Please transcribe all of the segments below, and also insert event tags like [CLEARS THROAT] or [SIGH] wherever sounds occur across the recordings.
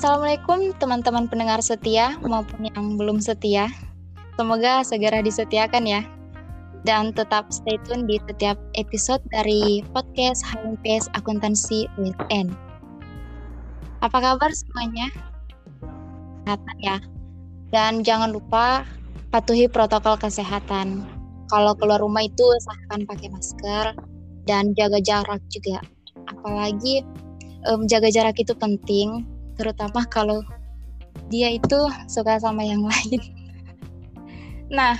Assalamualaikum teman-teman pendengar setia maupun yang belum setia. Semoga segera disetiakan ya. Dan tetap stay tune di setiap episode dari podcast HMPS Akuntansi USN. Apa kabar semuanya? Kesehatan ya. Dan jangan lupa patuhi protokol kesehatan. Kalau keluar rumah itu usahakan pakai masker dan jaga jarak juga. Apalagi um, jaga jarak itu penting, terutama kalau dia itu suka sama yang lain. [LAUGHS] Nah,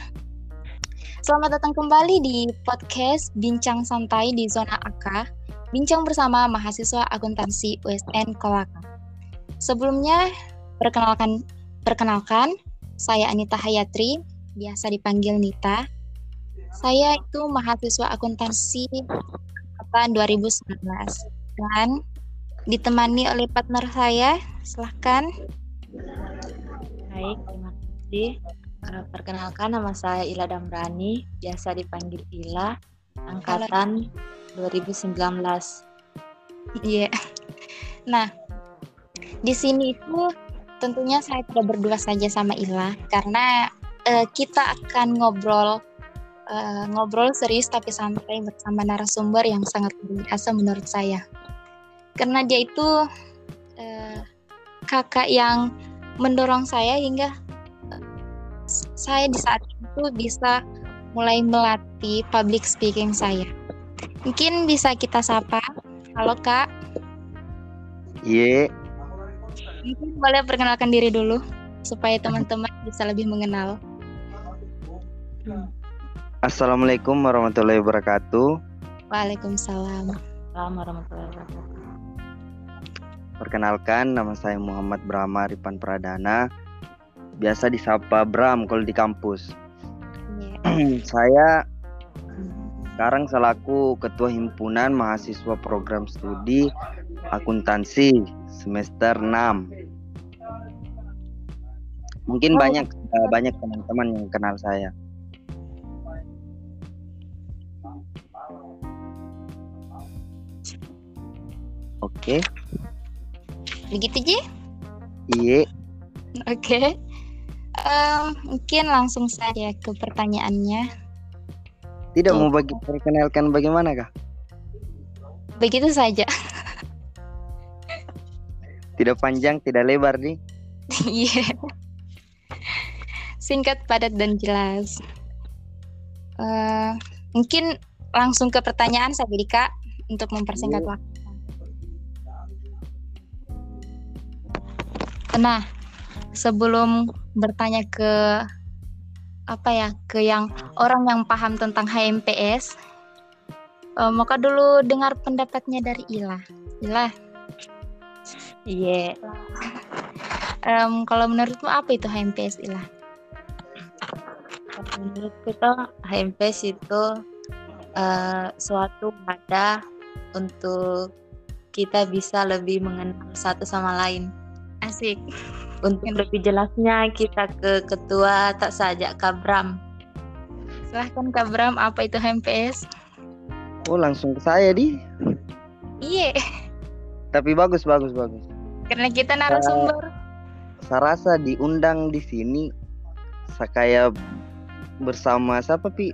selamat datang kembali di podcast Bincang Santai di Zona AK, bincang bersama mahasiswa akuntansi USN Kolaka. Sebelumnya, perkenalkan perkenalkan, saya Anita Hayatri, biasa dipanggil Nita. Saya itu mahasiswa akuntansi angkatan 2019 dan ditemani oleh partner saya. Silahkan. Baik, terima kasih. Uh, perkenalkan nama saya Ila Damrani, biasa dipanggil Ila, angkatan 2019. Iya. Yeah. Nah, di sini itu tentunya saya tidak berdua saja sama Ila karena uh, kita akan ngobrol uh, ngobrol serius tapi santai bersama narasumber yang sangat biasa menurut saya. Karena dia itu uh, kakak yang mendorong saya hingga saya di saat itu bisa mulai melatih public speaking saya. Mungkin bisa kita sapa. Halo Kak. Iya. Mungkin boleh perkenalkan diri dulu supaya teman-teman bisa lebih mengenal. Assalamualaikum warahmatullahi wabarakatuh. Waalaikumsalam. Assalamualaikum warahmatullahi wabarakatuh. Perkenalkan, nama saya Muhammad Brahma Ripan Pradana biasa disapa Bram kalau di kampus. Yeah. [CLEARS THROAT] saya sekarang selaku ketua himpunan mahasiswa program studi akuntansi semester 6. Mungkin oh. banyak uh, banyak teman-teman yang kenal saya. Oke. Okay. Begitu, Ji? Iya. Oke. Okay. Uh, mungkin langsung saja ke pertanyaannya. Tidak mau bagi perkenalkan bagaimana kah? Begitu saja. tidak panjang, tidak lebar nih. [LAUGHS] Iya. Singkat, padat dan jelas. Uh, mungkin langsung ke pertanyaan saya Kak untuk mempersingkat iya. waktu. Nah, sebelum bertanya ke apa ya ke yang orang yang paham tentang HMPS uh, maka dulu dengar pendapatnya dari Ila. Ila? Iya. Yeah. um, kalau menurutmu apa itu HMPS Ila? Menurut kita HMPS itu uh, suatu wadah untuk kita bisa lebih mengenal satu sama lain asik untuk lebih jelasnya kita ke ketua tak saja Kabram. Silahkan Kabram, apa itu HMPS? Oh langsung ke saya di. Iya. Tapi bagus bagus bagus. Karena kita narasumber. Saya rasa diundang di sini saya kayak bersama siapa pi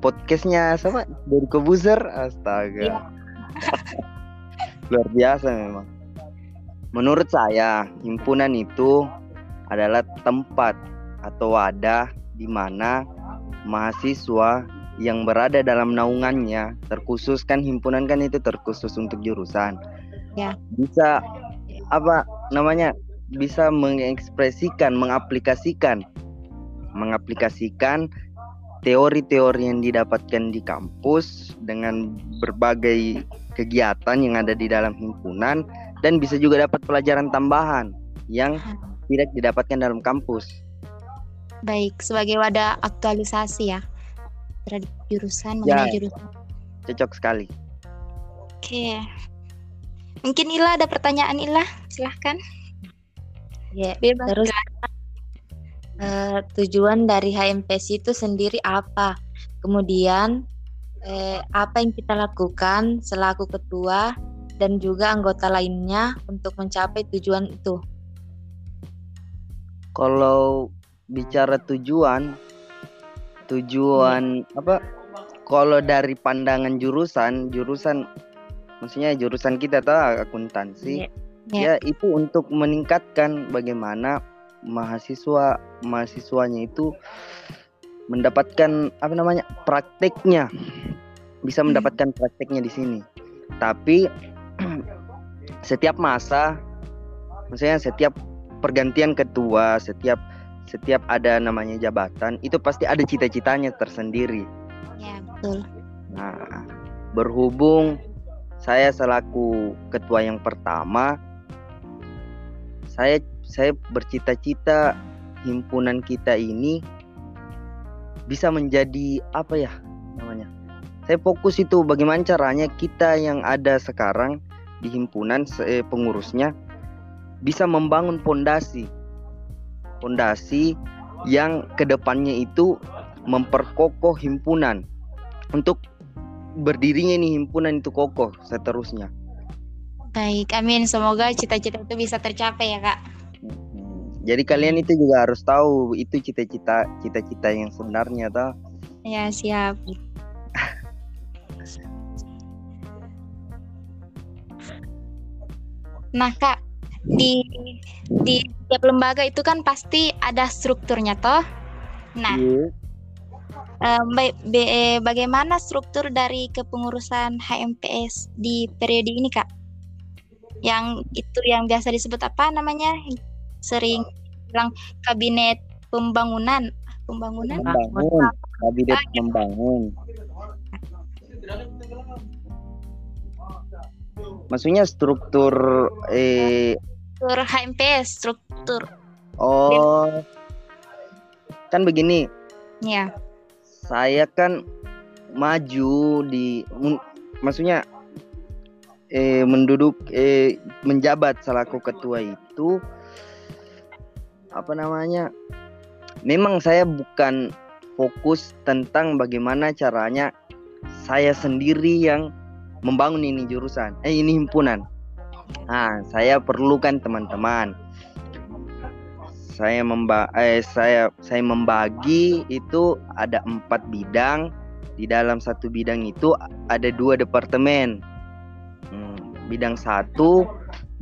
podcastnya siapa dari Kobuzer astaga. Ya. [LAUGHS] Luar biasa memang. Menurut saya, himpunan itu adalah tempat atau wadah di mana mahasiswa yang berada dalam naungannya terkhusus kan himpunan kan itu terkhusus untuk jurusan ya. bisa apa namanya bisa mengekspresikan mengaplikasikan mengaplikasikan teori-teori yang didapatkan di kampus dengan berbagai kegiatan yang ada di dalam himpunan dan bisa juga dapat pelajaran tambahan yang tidak didapatkan dalam kampus. Baik, sebagai wadah aktualisasi ya terhadap jurusan mengenai ya, jurusan. Cocok sekali. Oke. Mungkin Ila ada pertanyaan Ila, silahkan. Ya, bebas. Terus uh, tujuan dari HMPS itu sendiri apa? Kemudian eh, apa yang kita lakukan selaku ketua dan juga anggota lainnya untuk mencapai tujuan itu. Kalau bicara tujuan, tujuan apa? Kalau dari pandangan jurusan, jurusan maksudnya jurusan kita tahu akuntansi, Yeah. ya itu untuk meningkatkan bagaimana mahasiswa mahasiswanya itu mendapatkan apa namanya prakteknya bisa Hmm. mendapatkan prakteknya di sini tapi [CLEARS THROAT] setiap masa maksudnya setiap pergantian ketua setiap setiap ada namanya jabatan itu pasti ada cita-citanya tersendiri Ya, betul. nah berhubung saya selaku ketua yang pertama saya saya bercita-cita himpunan kita ini bisa menjadi apa ya namanya saya fokus itu bagaimana caranya kita yang ada sekarang di himpunan eh, pengurusnya bisa membangun pondasi pondasi yang ke depannya itu memperkokoh himpunan untuk berdirinya ini himpunan itu kokoh seterusnya Baik, amin. Semoga cita-cita itu bisa tercapai ya, Kak. jadi kalian itu juga harus tahu itu cita-cita cita-cita yang sebenarnya toh Ya, siap. Nah, Kak, di di setiap lembaga itu kan pasti ada strukturnya toh. Nah, Iya. eh, ba- eh, bagaimana struktur dari kepengurusan HMPS di periode ini, Kak? Yang itu yang biasa disebut apa namanya? Sering bilang kabinet pembangunan, pembangunan. membangun kabinet membangun maksudnya struktur eh Struktur HMPS, struktur. oh. Kan begini. Ya, saya kan maju di maksudnya eh menduduk eh menjabat selaku ketua itu apa namanya memang saya bukan fokus tentang bagaimana caranya saya sendiri yang membangun ini jurusan eh ini himpunan. Nah saya perlukan teman-teman. Saya memba eh, saya saya membagi itu ada empat bidang. Di dalam satu bidang itu ada dua departemen. Hmm, bidang satu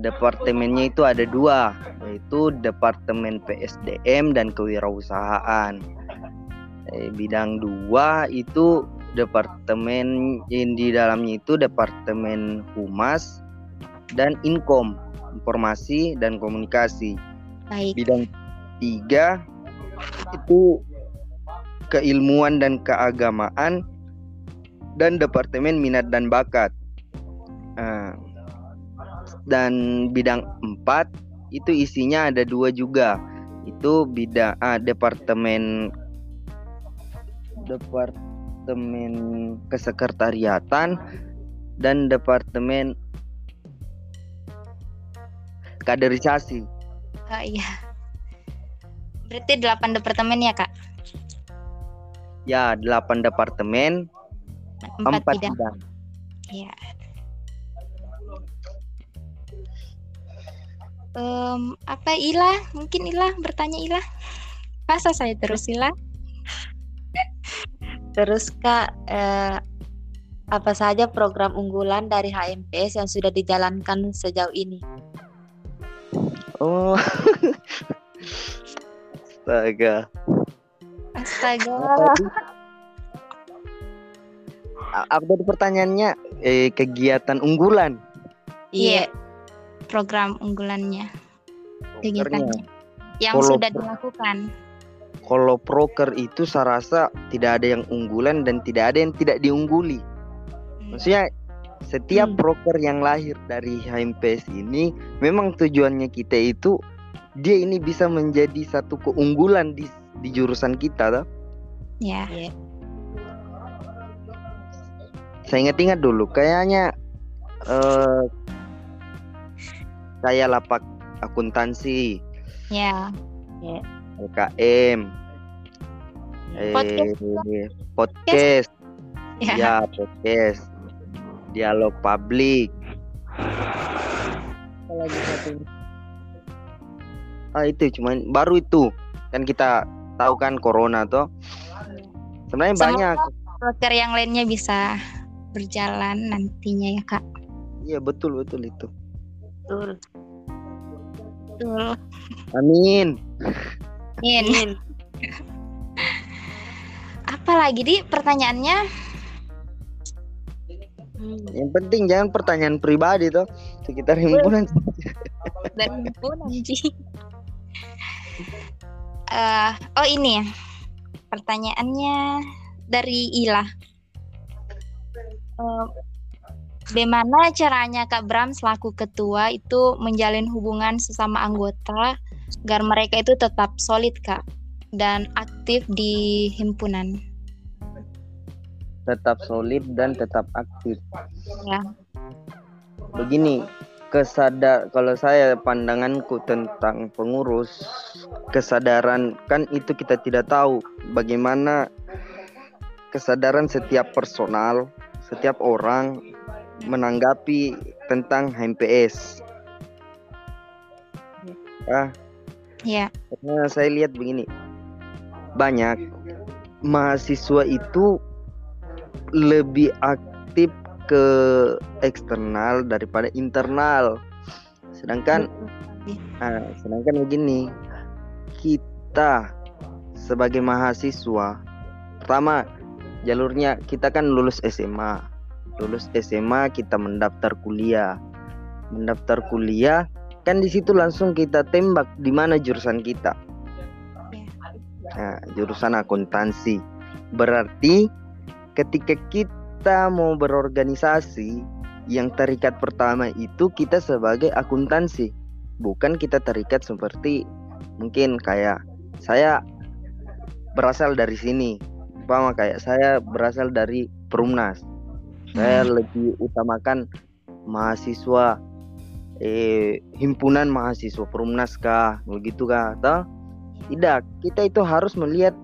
departemennya itu ada dua yaitu departemen PSDM dan kewirausahaan. Eh, bidang dua itu departemen yang di dalamnya itu departemen humas dan inkom informasi dan komunikasi. Baik. bidang tiga itu keilmuan dan keagamaan dan departemen minat dan bakat. Nah, dan bidang empat itu isinya ada dua juga. Itu bidang ah, departemen departemen kesekretariatan dan departemen kaderisasi Oh, iya. Berarti delapan departemen ya, Kak? ya delapan departemen Empat, empat bidang. bidang Iya. Em, apa Ila? Mungkin Ila bertanya Ila. Masa saya terus Ila? Terus Kak, eh, apa saja program unggulan dari HMPS yang sudah dijalankan sejauh ini? oh astaga Astaga. Apa tadi pertanyaannya eh kegiatan unggulan Iya. Program unggulannya, kegiatannya yang sudah pro- dilakukan. Kalau proker itu saya rasa tidak ada yang unggulan dan tidak ada yang tidak diungguli Hmm. maksudnya setiap Hmm. proker yang lahir dari HMPS ini memang tujuannya kita itu dia ini bisa menjadi satu keunggulan di di jurusan kita toh. Ya. saya ingat-ingat dulu kayaknya eh saya lapak akuntansi Ya. LKM eh, Podcast. podcast Ya. ya podcast dialog publik apa lagi satu ah itu cuman baru itu kan kita tahu kan corona tuh sebenarnya Semoga banyak Broker yang lainnya bisa berjalan nantinya ya kak. iya betul betul itu Betul. Betul. amin Amin. [LAUGHS] Apa lagi di pertanyaannya? Hmm. yang penting jangan pertanyaan pribadi tuh sekitar himpunan Dari pun anjing. Eh, oh ini ya. Pertanyaannya dari Ila. Eh, bagaimana caranya Kak Bram selaku ketua itu menjalin hubungan sesama anggota agar mereka itu tetap solid Kak dan aktif di himpunan? Tetap solid dan tetap aktif Ya. begini kesadar kalau saya pandanganku tentang pengurus kesadaran kan itu kita tidak tahu bagaimana kesadaran setiap personal setiap orang menanggapi tentang HMPS ah Ya. karena saya lihat begini banyak mahasiswa itu lebih aktif ke eksternal daripada internal. Sedangkan Nah, sedangkan begini, kita sebagai mahasiswa, pertama jalurnya kita kan lulus SMA, lulus SMA kita mendaftar kuliah, mendaftar kuliah kan di situ langsung kita tembak di mana jurusan kita. Nah, jurusan akuntansi. Berarti ketika kita mau berorganisasi, yang terikat pertama itu kita sebagai akuntansi. Bukan kita terikat seperti mungkin kayak saya berasal dari sini. Umpama kayak saya berasal dari Perumnas. Saya lebih utamakan mahasiswa eh himpunan mahasiswa Perumnas kah? Begitu kah? Atau tidak. Kita itu harus melihat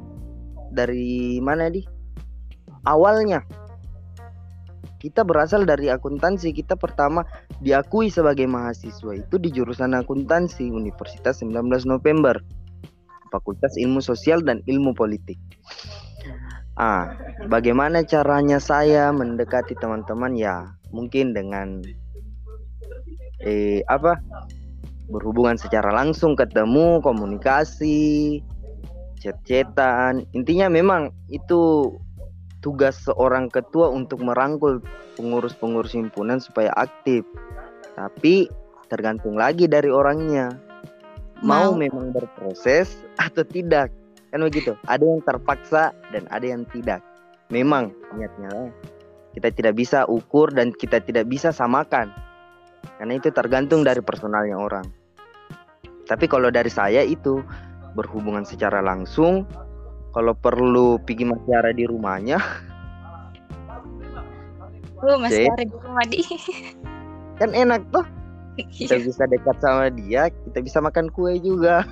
dari mana di awalnya kita berasal dari akuntansi. Kita pertama diakui sebagai mahasiswa itu di jurusan akuntansi Universitas 19 November. Fakultas Ilmu Sosial dan Ilmu Politik. Ah bagaimana caranya saya mendekati teman-teman? Ya mungkin dengan eh apa berhubungan secara langsung ketemu komunikasi chat-chatan. Intinya memang itu tugas seorang ketua untuk merangkul pengurus-pengurus himpunan supaya aktif. Tapi tergantung lagi dari orangnya. Mau, Mau. memang berproses atau tidak. Kan begitu. Ada yang terpaksa dan ada yang tidak. Memang niatnya. Kita tidak bisa ukur dan kita tidak bisa samakan. Karena itu tergantung dari personalnya orang. Tapi kalau dari saya itu berhubungan secara langsung kalau perlu pergi masiara di rumahnya masih Oke. ada di rumah di. kan enak tuh kita Iya. bisa dekat sama dia kita bisa makan kue juga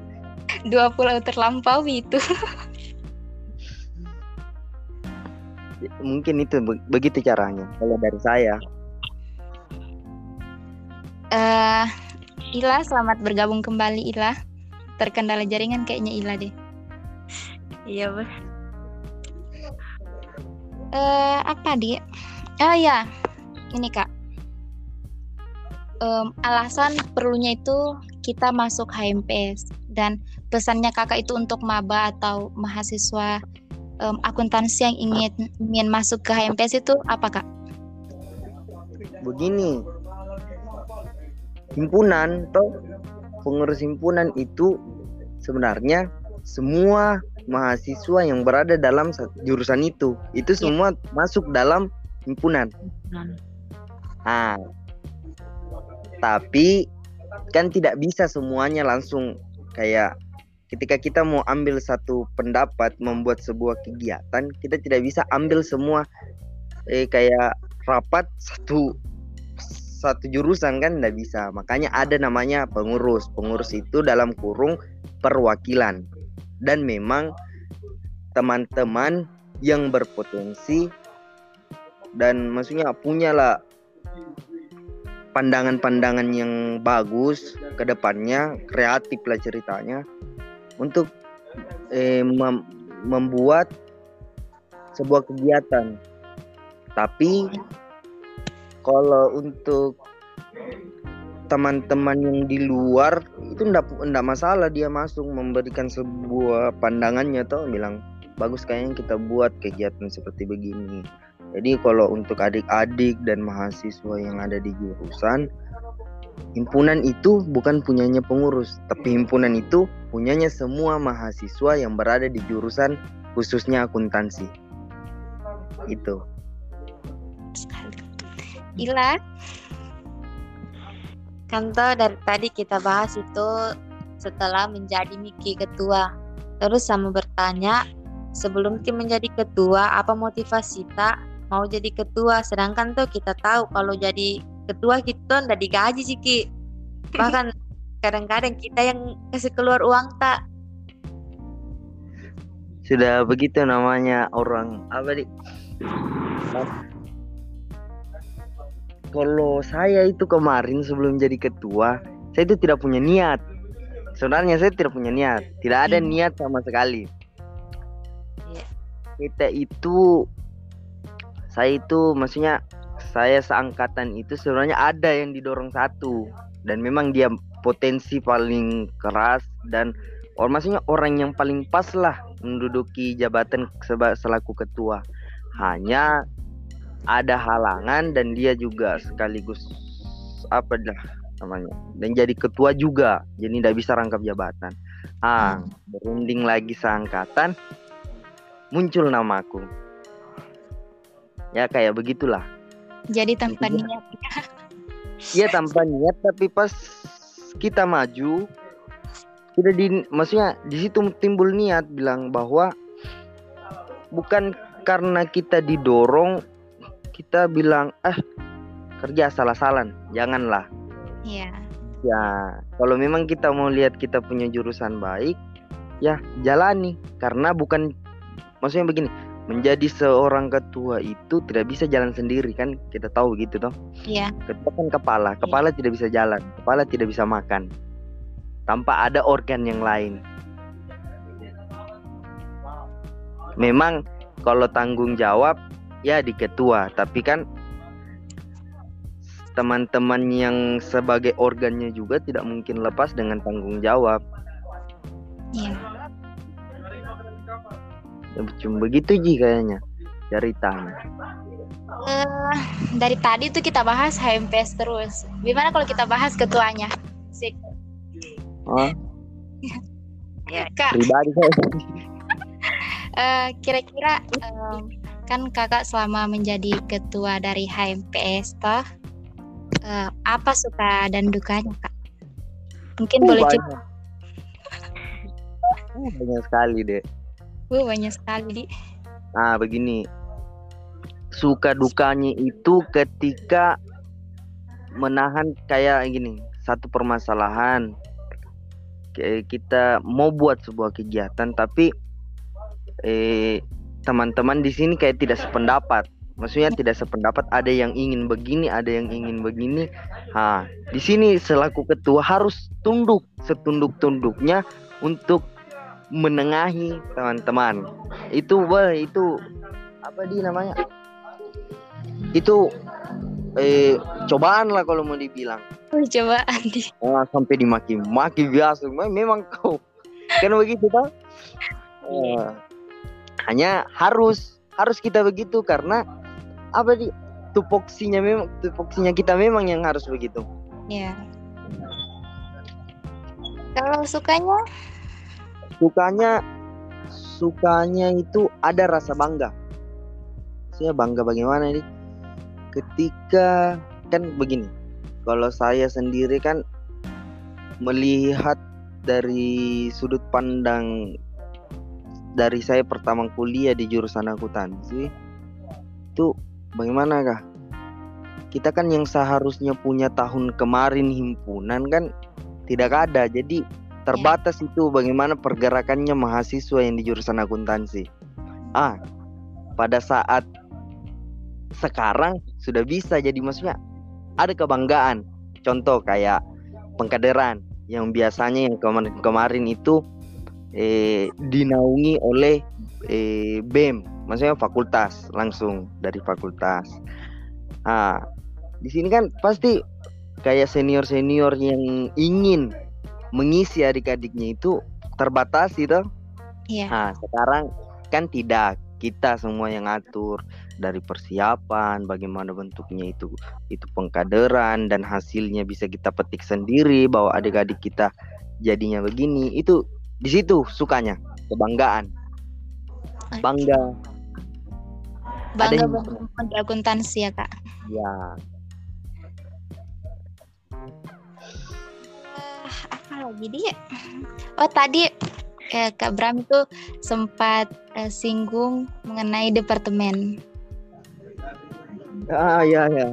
[LAUGHS] 20 terlampaui itu. mungkin itu be- begitu caranya kalau dari saya Eh, Ila, selamat bergabung kembali Ila. Terkendala jaringan kayaknya Ila deh. Iya, Bos. Eh, apa di? Oh ya, ini kak. Em, alasan perlunya itu kita masuk HMPS dan pesannya kakak itu untuk maba atau mahasiswa em, akuntansi yang ingin ingin masuk ke HMPS itu apa kak? begini himpunan atau pengurus himpunan itu sebenarnya semua mahasiswa yang berada dalam sa- jurusan itu. Itu semua masuk dalam himpunan. Himpunan. Ah, tapi kan tidak bisa semuanya langsung kayak ketika kita mau ambil satu pendapat membuat sebuah kegiatan kita tidak bisa ambil semua eh kayak rapat satu satu jurusan kan tidak bisa. Makanya ada namanya pengurus. Pengurus itu dalam kurung perwakilan dan memang teman-teman yang berpotensi dan maksudnya punyalah pandangan-pandangan yang bagus ke depannya, kreatif lah ceritanya untuk eh, mem membuat sebuah kegiatan. Tapi kalau untuk teman-teman yang di luar itu enggak enggak masalah dia masuk memberikan sebuah pandangannya atau bilang bagus kayaknya kita buat kegiatan seperti begini. Jadi kalau untuk adik-adik dan mahasiswa yang ada di jurusan himpunan itu bukan punyanya pengurus, tapi himpunan itu punyanya semua mahasiswa yang berada di jurusan khususnya akuntansi. Itu. Ila Kanto dari tadi kita bahas itu setelah menjadi Miki ketua. Terus sama bertanya, sebelum Ki menjadi ketua, apa motivasi tak mau jadi ketua? Sedangkan tuh kita tahu kalau jadi ketua kita udah digaji sih Ki. [LAUGHS] Bahkan kadang-kadang kita yang kasih keluar uang tak. Sudah begitu namanya orang apa di kalau saya itu kemarin sebelum jadi ketua, saya itu tidak punya niat. Sebenarnya saya tidak punya niat, tidak ada hmm. niat sama sekali. Yeah. Kita itu, saya itu maksudnya saya seangkatan itu sebenarnya ada yang didorong satu dan memang dia potensi paling keras dan or maksudnya orang yang paling pas lah menduduki jabatan selaku ketua. Hanya ada halangan dan dia juga sekaligus apa dah namanya dan jadi ketua juga. Jadi tidak bisa rangkap jabatan. Ah hmm. berunding lagi seangkatan muncul namaku ya kayak begitulah. Jadi tanpa Begitu. niat [LAUGHS] iya tanpa niat tapi pas kita maju sudah di maksudnya di situ timbul niat bilang bahwa bukan karena kita didorong kita bilang eh kerja salah-salan janganlah. Iya. Ya kalau memang kita mau lihat kita punya jurusan baik ya jalani. Karena bukan maksudnya begini menjadi seorang ketua itu tidak bisa jalan sendiri kan? Kita tahu gitu toh. Iya. Ketua kan kepala iya. kepala iya. tidak bisa jalan kepala tidak bisa makan. Tanpa ada organ yang lain. Memang kalau tanggung jawab ya di ketua. Tapi kan teman-teman yang sebagai organnya juga tidak mungkin lepas dengan tanggung jawab. Iya. Ya, cuma begitu ji kayaknya ceritanya uh, dari tadi tuh kita bahas HMPS terus. Gimana kalau kita bahas ketuanya? Sik. oh ya, kak. Pribadi uh, [LAUGHS] kira-kira um, kan kakak selama menjadi ketua dari HMPS toh uh, apa suka dan dukanya kak? Mungkin uh, boleh cerita. Uh, banyak sekali deh. Uh, banyak sekali di. Nah begini, suka dukanya itu ketika menahan kayak gini satu permasalahan kayak kita mau buat sebuah kegiatan tapi eh teman-teman di sini kayak tidak sependapat. Maksudnya tidak sependapat ada yang ingin begini ada yang ingin begini. Ha di sini selaku ketua harus tunduk setunduk tunduknya untuk menengahi teman-teman. Itu wah itu apa di namanya? Itu eh cobaan lah kalau mau dibilang. Cobaan. Di oh, sampai dimaki-maki biasa. Memang kau kan begitu kan hanya harus harus kita begitu karena apa di tupoksinya memang tupoksinya kita memang yang harus begitu. Ya. Kalau sukanya? Sukanya sukanya itu ada rasa bangga. Saya bangga bagaimana ini? Ketika kan begini. Kalau saya sendiri kan melihat dari sudut pandang dari saya pertama kuliah di jurusan akuntansi itu bagaimana kah? Kita kan yang seharusnya punya tahun kemarin himpunan kan tidak ada. Jadi terbatas ya. itu bagaimana pergerakannya mahasiswa yang di jurusan akuntansi. Ah, pada saat sekarang sudah bisa jadi maksudnya ada kebanggaan contoh kayak pengkaderan yang biasanya yang kemarin-kemarin itu eh, dinaungi oleh eh, BEM maksudnya fakultas langsung dari fakultas nah di sini kan pasti kayak senior senior yang ingin mengisi adik-adiknya itu terbatas gitu Iya. Nah, sekarang kan tidak kita semua yang atur dari persiapan, bagaimana bentuknya itu itu pengkaderan dan hasilnya bisa kita petik sendiri bahwa adik-adik kita jadinya begini. Itu di situ sukanya, kebanggaan. Bangga. Bangga berhubungan di akuntansi ya kak. Ya, Eh, apa lagi dia? Oh tadi eh, Kak Bram itu sempat eh, singgung mengenai departemen. ah ya ya.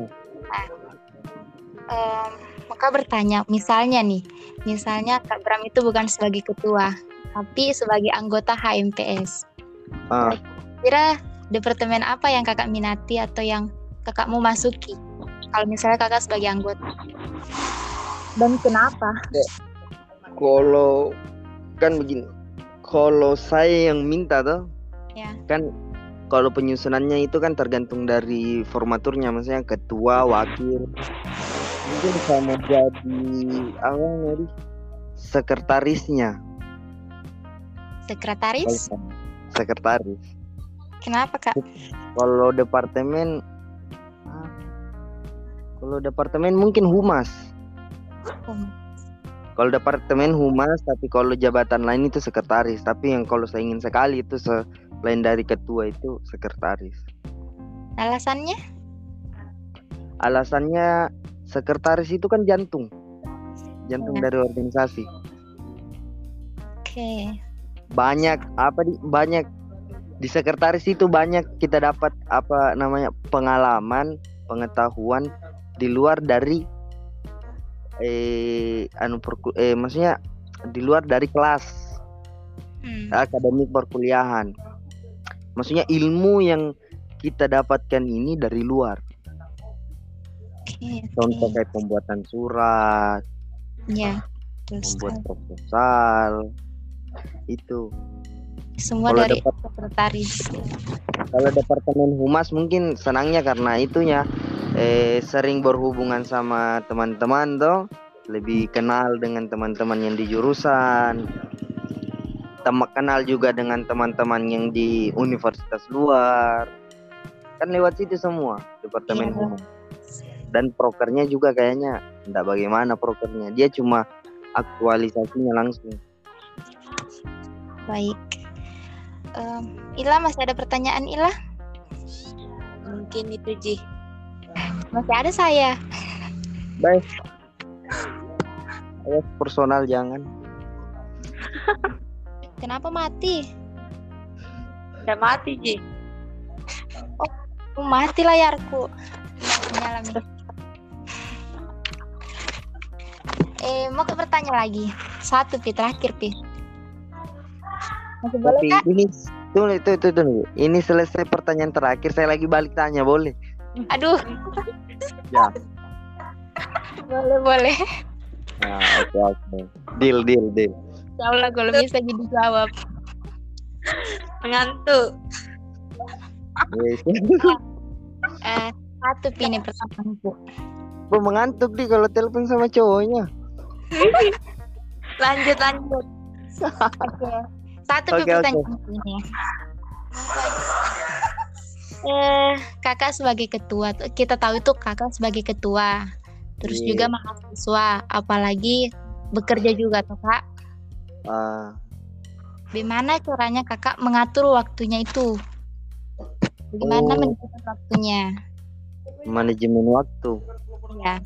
Em, maka bertanya, misalnya nih, misalnya Kak Bram itu bukan sebagai ketua, tapi sebagai anggota HMPS. Ah, Kira departemen apa yang kakak minati atau yang kakak mau masuki? Kalau misalnya kakak sebagai anggota. Dan kenapa? kalau kan begini. Kalau saya yang minta tuh, Ya. kan kalau penyusunannya itu kan tergantung dari formaturnya, maksudnya ketua, wakil. Mungkin saya mau jadi apa namanya? Sekretarisnya. Sekretaris? Sekretaris. Kenapa kak? Kalau departemen kalau departemen mungkin humas. Hmm. Kalau departemen humas, tapi kalau jabatan lain itu sekretaris. Tapi yang kalau saya ingin sekali itu selain dari ketua itu sekretaris. Alasannya? Alasannya sekretaris itu kan jantung, jantung Ya. dari organisasi. Oke. Banyak apa di banyak di sekretaris itu banyak kita dapat apa namanya pengalaman, pengetahuan di luar dari eh anu perku- eh maksudnya di luar dari kelas Hmm. akademik perkuliahan. Maksudnya ilmu yang kita dapatkan ini dari luar. Oke. Contoh kayak pembuatan surat, Ya. Terus membuat proposal, itu. semua kalau dari sekretaris. Kalau departemen humas mungkin senangnya karena itunya eh, sering berhubungan sama teman-teman toh, lebih kenal dengan teman-teman yang di jurusan, teman kenal juga dengan teman-teman yang di universitas luar, kan lewat situ semua departemen Iya. humas. Dan prokernya juga kayaknya enggak bagaimana prokernya, dia cuma aktualisasinya langsung. Baik. Em, Ila masih ada pertanyaan Ila? Mungkin itu Ji. Masih ada saya. Baik. Ayo personal jangan. Kenapa mati? Udah mati Ji. Oh, mati layarku. Nyala Eh, mau ke bertanya lagi. Satu pi terakhir pi. Masih boleh Tapi kak? ini tunggu itu itu tunggu. Ini selesai pertanyaan terakhir saya lagi balik tanya boleh? Aduh. Ya. boleh boleh. Nah, oke oke. Deal deal deal. Ya Allah kalau bisa jadi jawab. Mengantuk. Eh, satu pi nih pertanyaanku. Bro, mengantuk nih kalau telepon sama cowoknya. Lanjut lanjut. Oke. Satu pi Oke, oke. pertanyaanku ini. Eh, kakak sebagai ketua, kita tahu itu kakak sebagai ketua, terus Iya. juga mahasiswa, apalagi bekerja juga tuh kak. Ah, Bagaimana caranya kakak mengatur waktunya itu? Bagaimana Oh. menentukan waktunya? manajemen waktu. Ya,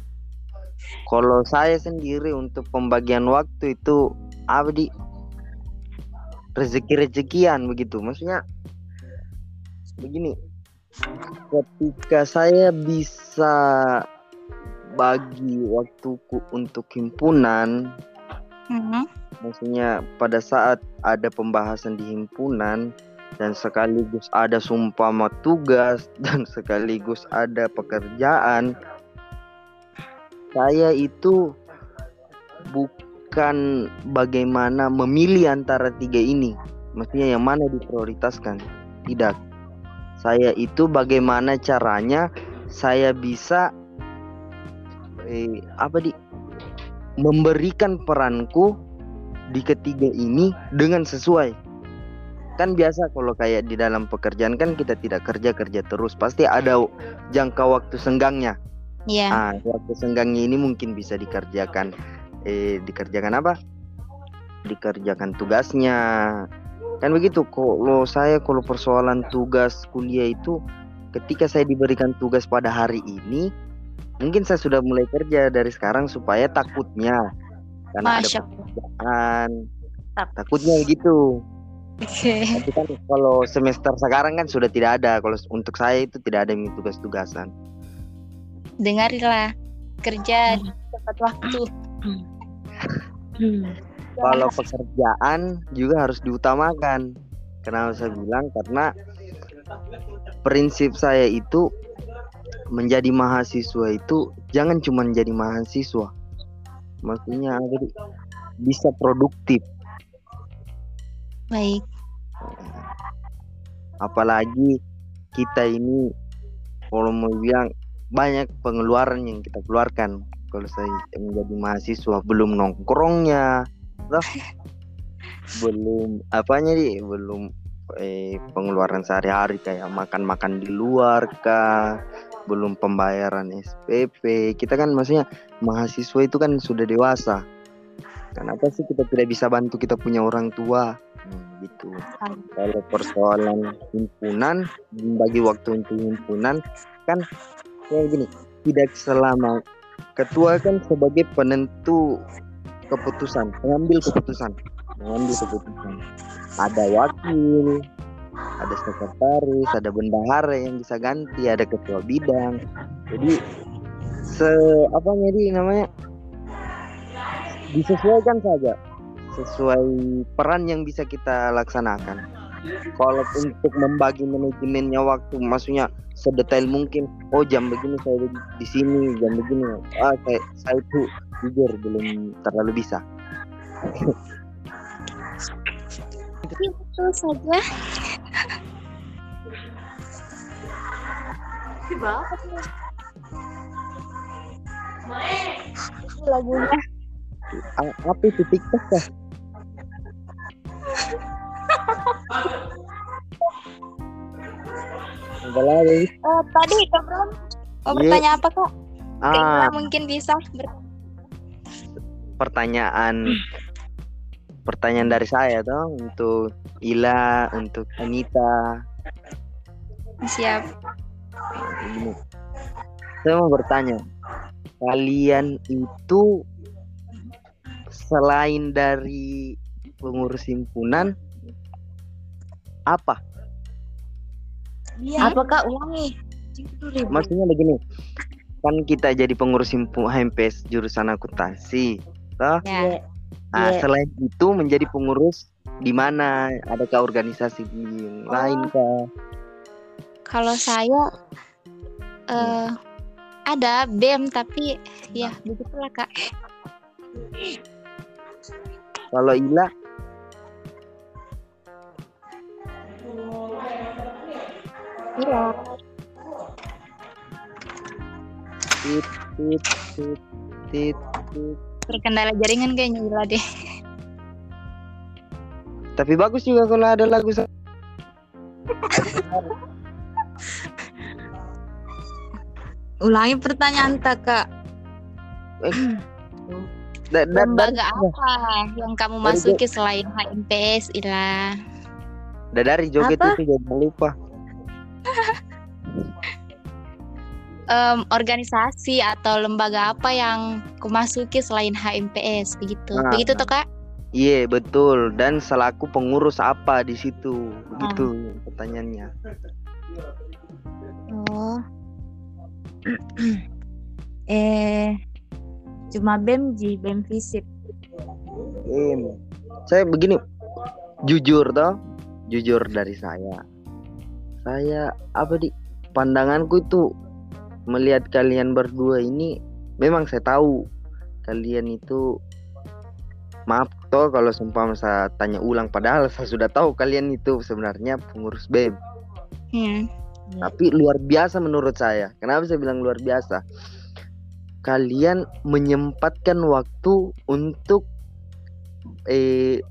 Kalau saya sendiri untuk pembagian waktu itu apa di rezeki-rezekian begitu. Maksudnya begini. Ketika saya bisa bagi waktuku untuk himpunan, Mhm. maksudnya pada saat ada pembahasan di himpunan dan sekaligus ada sumpama tugas [LAUGHS] dan sekaligus ada pekerjaan saya itu bukan bagaimana memilih antara tiga ini. Maksudnya yang mana diprioritaskan. Tidak. Saya itu bagaimana caranya saya bisa eh, apa di memberikan peranku di ketiga ini dengan sesuai. Kan biasa kalau kayak di dalam pekerjaan kan kita tidak kerja kerja terus, pasti ada jangka waktu senggangnya. Iya. Ah, waktu senggangnya ini mungkin bisa dikerjakan eh dikerjakan apa? Dikerjakan tugasnya. Kan begitu. Kalau saya kalau persoalan tugas kuliah itu ketika saya diberikan tugas pada hari ini, mungkin saya sudah mulai kerja dari sekarang supaya takutnya karena Masya ada pekerjaan. Takutnya gitu. Oke. Tapi kan kalau semester sekarang kan sudah tidak ada. Kalau untuk saya itu tidak ada yang tugas-tugasan. Dengarilah. Kerja di tepat waktu. Kalau pekerjaan juga harus diutamakan. Kenapa saya bilang? Karena prinsip saya itu menjadi mahasiswa itu jangan cuma jadi mahasiswa. Maksudnya sih? bisa produktif. Baik. Apalagi kita ini kalau mau bilang banyak pengeluaran yang kita keluarkan. Kalau saya menjadi mahasiswa belum nongkrongnya toh. [LAUGHS] belum apanya di belum eh, pengeluaran sehari-hari kayak makan-makan di luar kah belum pembayaran SPP kita kan maksudnya mahasiswa itu kan sudah dewasa. Kenapa sih kita tidak bisa bantu kita punya orang tua? Hmm, gitu. Kalau persoalan himpunan bagi waktu untuk himpunan kan kayak gini tidak selama. Ketua kan sebagai penentu keputusan pengambil keputusan. Mengambil keputusan. Ada wakil ada sekretaris ada bendahara yang bisa ganti ada ketua bidang. Jadi se apa jadi namanya? Disesuaikan saja. Sesuai peran yang bisa kita laksanakan kalau untuk membagi manajemennya waktu maksudnya sedetail mungkin oh jam begini saya di sini jam begini ah saya saya itu jujur belum terlalu bisa Itu saja. Lagunya. Apa itu TikTok kah? Enggak lah, ya. Eh, tadi Kak Bram mau Iya. bertanya apa kak? Ah, Kira mungkin bisa ber- pertanyaan pertanyaan dari saya dong untuk Ila, untuk Anita. siap. Saya mau bertanya, kalian itu selain dari pengurus himpunan apa? Apa kak ulangi? Maksudnya begini, kan kita jadi pengurus himpu HMPS jurusan akuntansi, toh? Ya. Nah, Iya. selain itu menjadi pengurus di mana? Adakah organisasi yang lain kah? Kalau saya eh ada BEM tapi ya begitulah kak. Kalau Ila, Iya. tit, tit, tit, tit, tit. Terkendala jaringan kayaknya gila deh. Tapi bagus juga kalau ada lagu Ulangi pertanyaan tak kak. [CLEARS THROAT] da- da- dari- Lembaga apa yang kamu Dari masuki selain HMPS Ila? da- dari joget Apa? itu jangan lupa. Em, organisasi atau lembaga apa yang kumasuki selain HMPS begitu. Nah. Begitu tuh kak? Iya betul dan selaku pengurus apa di situ begitu pertanyaannya. Oh, [CLEARS THROAT] Eh, cuma BEM Ji, BEM Visip. Em, saya begini jujur toh jujur dari saya saya apa di pandanganku itu melihat kalian berdua ini memang saya tahu kalian itu maaf toh kalau sumpah saya tanya ulang padahal saya sudah tahu kalian itu sebenarnya pengurus BEM Hmm. tapi luar biasa menurut saya. Kenapa saya bilang luar biasa? Kalian menyempatkan waktu untuk eh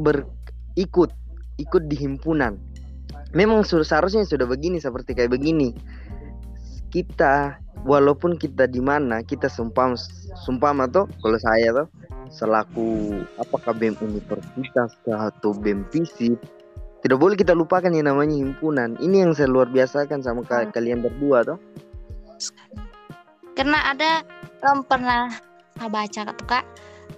berikut ikut di himpunan. Memang seharusnya sudah begini seperti kayak begini kita walaupun kita di mana kita sumpah sumpah atau kalau saya tuh selaku apakah BEM universitas atau BEM fisip tidak boleh kita lupakan yang namanya himpunan. Ini yang saya luar biasakan sama ka- kalian berdua tuh. Karena ada em, pernah baca tuh kak.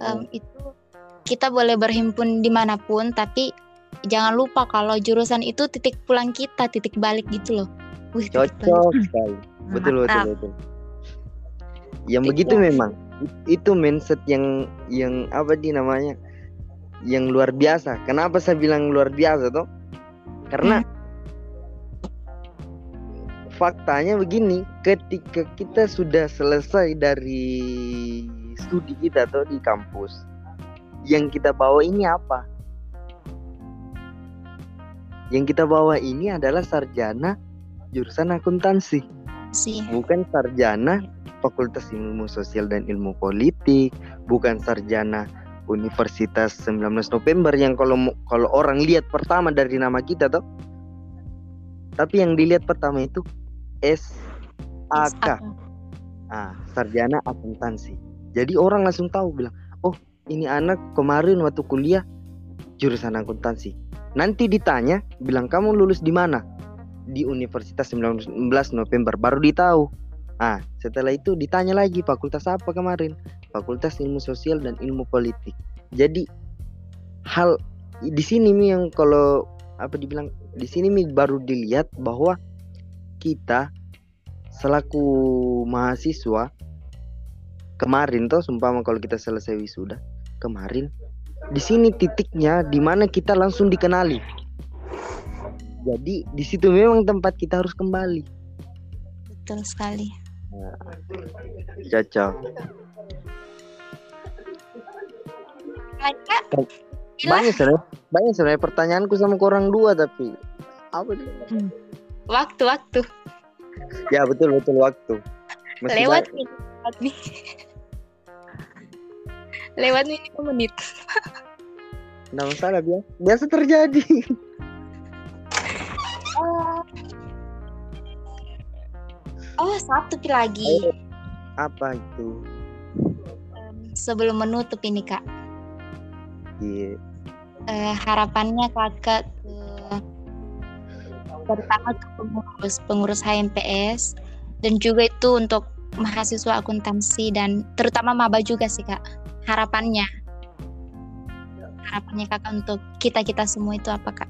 Em, itu kita boleh berhimpun di mana pun tapi jangan lupa kalau jurusan itu titik pulang kita titik balik gitu loh. Wih, titik balik. cocok sekali betul betul Mantap. betul. Yang Titik begitu memang itu mindset yang yang apa di namanya yang luar biasa. Kenapa saya bilang luar biasa tuh karena faktanya begini ketika kita sudah selesai dari studi kita tuh di kampus yang kita bawa ini apa? Yang kita bawa ini adalah sarjana jurusan akuntansi sih. bukan sarjana Fakultas Ilmu Sosial dan Ilmu Politik, bukan sarjana Universitas 19 November yang kalau kalau orang lihat pertama dari nama kita tuh. Tapi yang dilihat pertama itu SAK, ah, sarjana akuntansi. Jadi orang langsung tahu bilang, "Oh, ini anak kemarin waktu kuliah jurusan akuntansi." Nanti ditanya, bilang, "Kamu lulus di mana?" Di Universitas 19 November baru ditahu. Ah, setelah itu ditanya lagi fakultas apa kemarin? Fakultas Ilmu Sosial dan Ilmu Politik. Jadi hal di sini mi yang kalau apa dibilang di sini mi baru dilihat bahwa kita selaku mahasiswa kemarin toh sumpama kalau kita selesai wisuda kemarin di sini titiknya di mana kita langsung dikenali. Jadi di situ memang tempat kita harus kembali. Betul sekali. Cocok. Kak? Gila. Banyak sebenarnya, banyak sebenarnya pertanyaanku sama korang dua tapi apa nih? Waktu waktu Ya betul betul waktu. Masih lewat nih. Lewat nih. Lewat nih menit. Nggak masalah biasa. Biasa terjadi. [LAUGHS] Oh, satu lagi. Ayo. Apa itu? Sebelum menutup ini kak, Iya. eh, harapannya kakak ke pertama ke pengurus pengurus HMPS dan juga itu untuk mahasiswa akuntansi dan terutama maba juga sih kak. Harapannya, harapannya kakak untuk kita kita semua itu apa kak?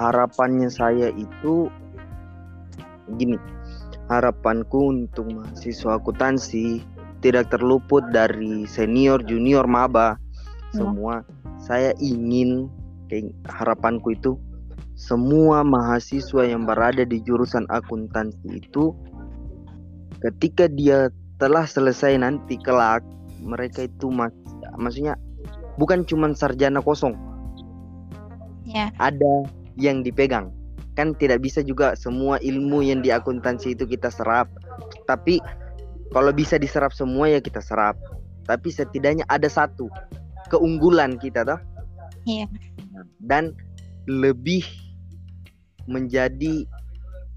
Harapannya saya itu gini. Harapanku untuk mahasiswa akuntansi tidak terluput dari senior, junior, maba Ya. semua. Saya ingin harapanku itu semua mahasiswa yang berada di jurusan akuntansi itu ketika dia telah selesai nanti kelak mereka itu mas maksudnya bukan cuman sarjana kosong Ya, ada yang dipegang kan tidak bisa juga semua ilmu yang di akuntansi itu kita serap. Tapi kalau bisa diserap semua ya kita serap. Tapi setidaknya ada satu keunggulan kita toh. Iya. dan lebih menjadi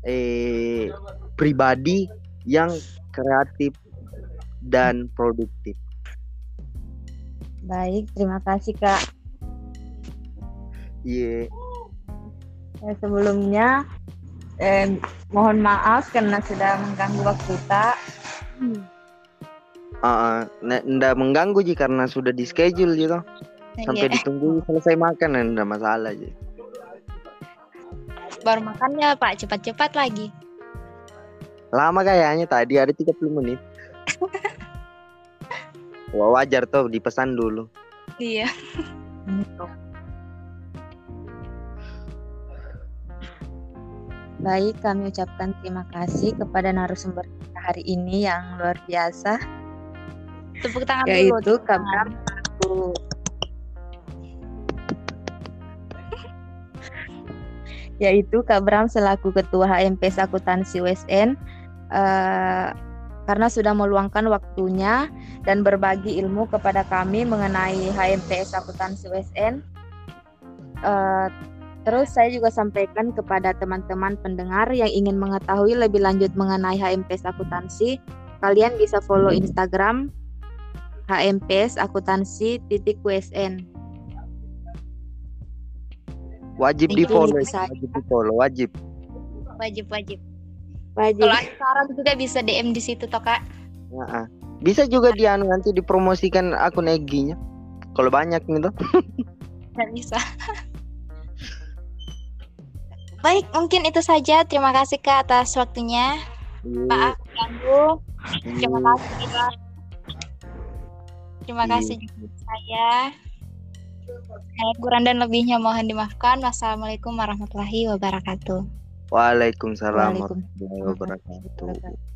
eh pribadi yang kreatif dan produktif. Baik, terima kasih Kak. iya Eh, sebelumnya eh, mohon maaf karena sudah mengganggu waktu Kak. Ah, ah, ndak mengganggu ji karena sudah di schedule gitu sampai Iya. ditunggu selesai makan dan ndak masalah ji baru makannya pak cepat-cepat lagi. lama kayaknya tadi ada 30 menit [LAUGHS] Wah, wajar tuh dipesan dulu Iya. [LAUGHS] Baik, kami ucapkan terima kasih kepada narasumber kita hari ini yang luar biasa Tepuk tangan dulu. yaitu tangan. Bram selaku yaitu Kak Bram selaku Ketua HMPS Akuntansi USN eh, karena sudah meluangkan waktunya dan berbagi ilmu kepada kami mengenai HMPS Akuntansi USN. Eh, terus saya juga sampaikan kepada teman-teman pendengar yang ingin mengetahui lebih lanjut mengenai HMPS Akuntansi, kalian bisa follow Instagram HMPS Akuntansi titik USN. Wajib di follow, wajib di follow, wajib. Wajib wajib. Wajib. Kalau saran juga bisa DM di situ toh kak. Nah, bisa juga dia nanti dipromosikan akun Egi-nya. Kalau banyak gitu. Nggak bisa. [LAUGHS] Baik, mungkin itu saja. Terima kasih kak atas waktunya. Maaf ganggu. Terima kasih. Kak. Terima Iya. kasih juga saya. Saya kurang dan lebihnya mohon dimaafkan. Wassalamualaikum warahmatullahi wabarakatuh. Waalaikumsalam. warahmatullahi wabarakatuh.